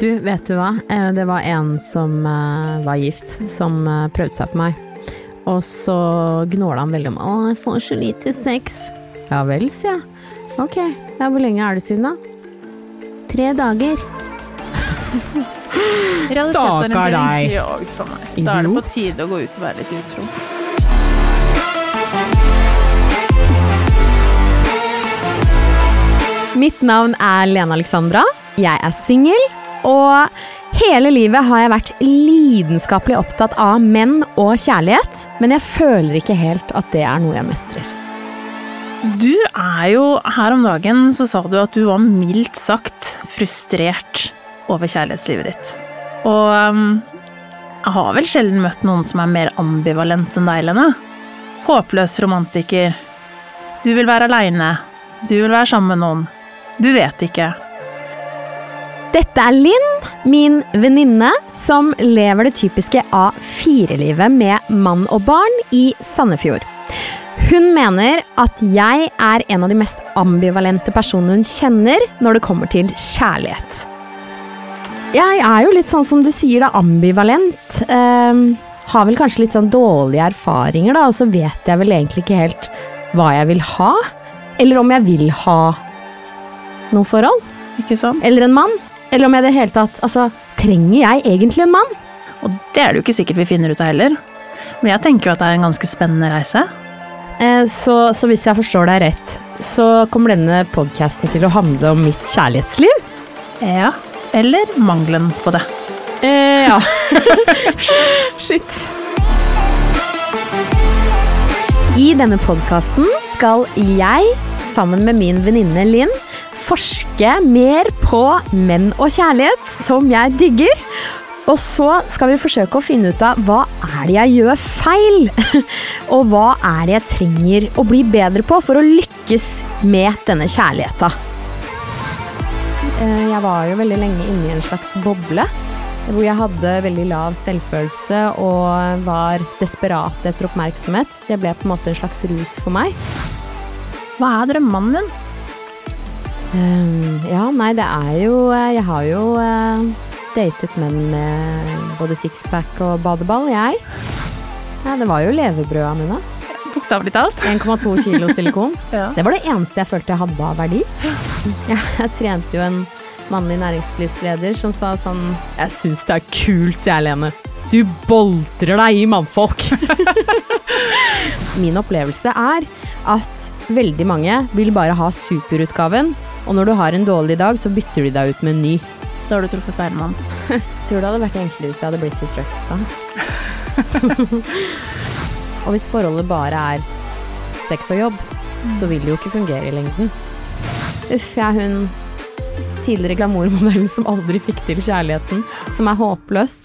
Du, vet du hva? Eh, Det var en som eh, var gift, som eh, prøvde seg på meg. Og så gnåla han veldig om Å, jeg får så lite sex. Ja vel, sier jeg. Ok, ja, hvor lenge er det siden, da? Tre dager. Stakkar deg. Ja, uff meg. Da er det på tide å gå ut og være litt utro. Mitt navn er Lena Alexandra. Jeg er singel. Og hele livet har jeg vært lidenskapelig opptatt av menn og kjærlighet, men jeg føler ikke helt at det er noe jeg mestrer. Du er jo Her om dagen så sa du at du var mildt sagt frustrert over kjærlighetslivet ditt. Og um, jeg har vel sjelden møtt noen som er mer ambivalent enn deg, Lene. Håpløs romantiker. Du vil være aleine. Du vil være sammen med noen. Du vet ikke. Dette er Linn, min venninne, som lever det typiske A4-livet med mann og barn i Sandefjord. Hun mener at jeg er en av de mest ambivalente personene hun kjenner når det kommer til kjærlighet. Jeg er jo litt sånn som du sier, da, ambivalent. Ehm, har vel kanskje litt sånn dårlige erfaringer, da, og så vet jeg vel egentlig ikke helt hva jeg vil ha. Eller om jeg vil ha noe forhold. Ikke sant? Eller en mann. Eller om jeg i det hele tatt Altså, trenger jeg egentlig en mann? Og det er det jo ikke sikkert vi finner ut av heller. Men jeg tenker jo at det er en ganske spennende reise. Eh, så, så hvis jeg forstår deg rett, så kommer denne podkasten til å handle om mitt kjærlighetsliv? Ja. Eller mangelen på det. Eh, ja. Shit. I denne podkasten skal jeg, sammen med min venninne Linn, forske mer på menn og kjærlighet, som jeg digger. Og så skal vi forsøke å finne ut av hva er det jeg gjør feil, og hva er det jeg trenger å bli bedre på for å lykkes med denne kjærligheta. Eh, Jeg var jo veldig lenge inne i en slags boble, hvor jeg hadde veldig lav selvfølelse og var desperat etter oppmerksomhet. Det ble på en måte en slags rus for meg. Hva er drømmemannen din? Eh, Ja, nei, det er jo eh, Jeg har jo eh, datet menn med både sixpack og badeball, jeg. Ja, det var jo levebrøda mine. Bokstavelig talt. 1,2 kilo silikon. Ja. Det var det eneste jeg følte jeg hadde av verdi. Ja, jeg trente jo en mannlig næringslivsleder som sa sånn Jeg syns det er kult, jeg, Lene. Du boltrer deg i mannfolk. Min opplevelse er at veldig mange vil bare ha superutgaven, og når du har en dårlig dag, så bytter de deg ut med en ny. Da har du truffet feil mann. Tror det hadde vært enklere hvis jeg hadde blitt litt Truckstad. og hvis forholdet bare er sex og jobb, så vil det jo ikke fungere i lengden. Uff, jeg er hun tidligere glamourmodellen som aldri fikk til kjærligheten, som er håpløs.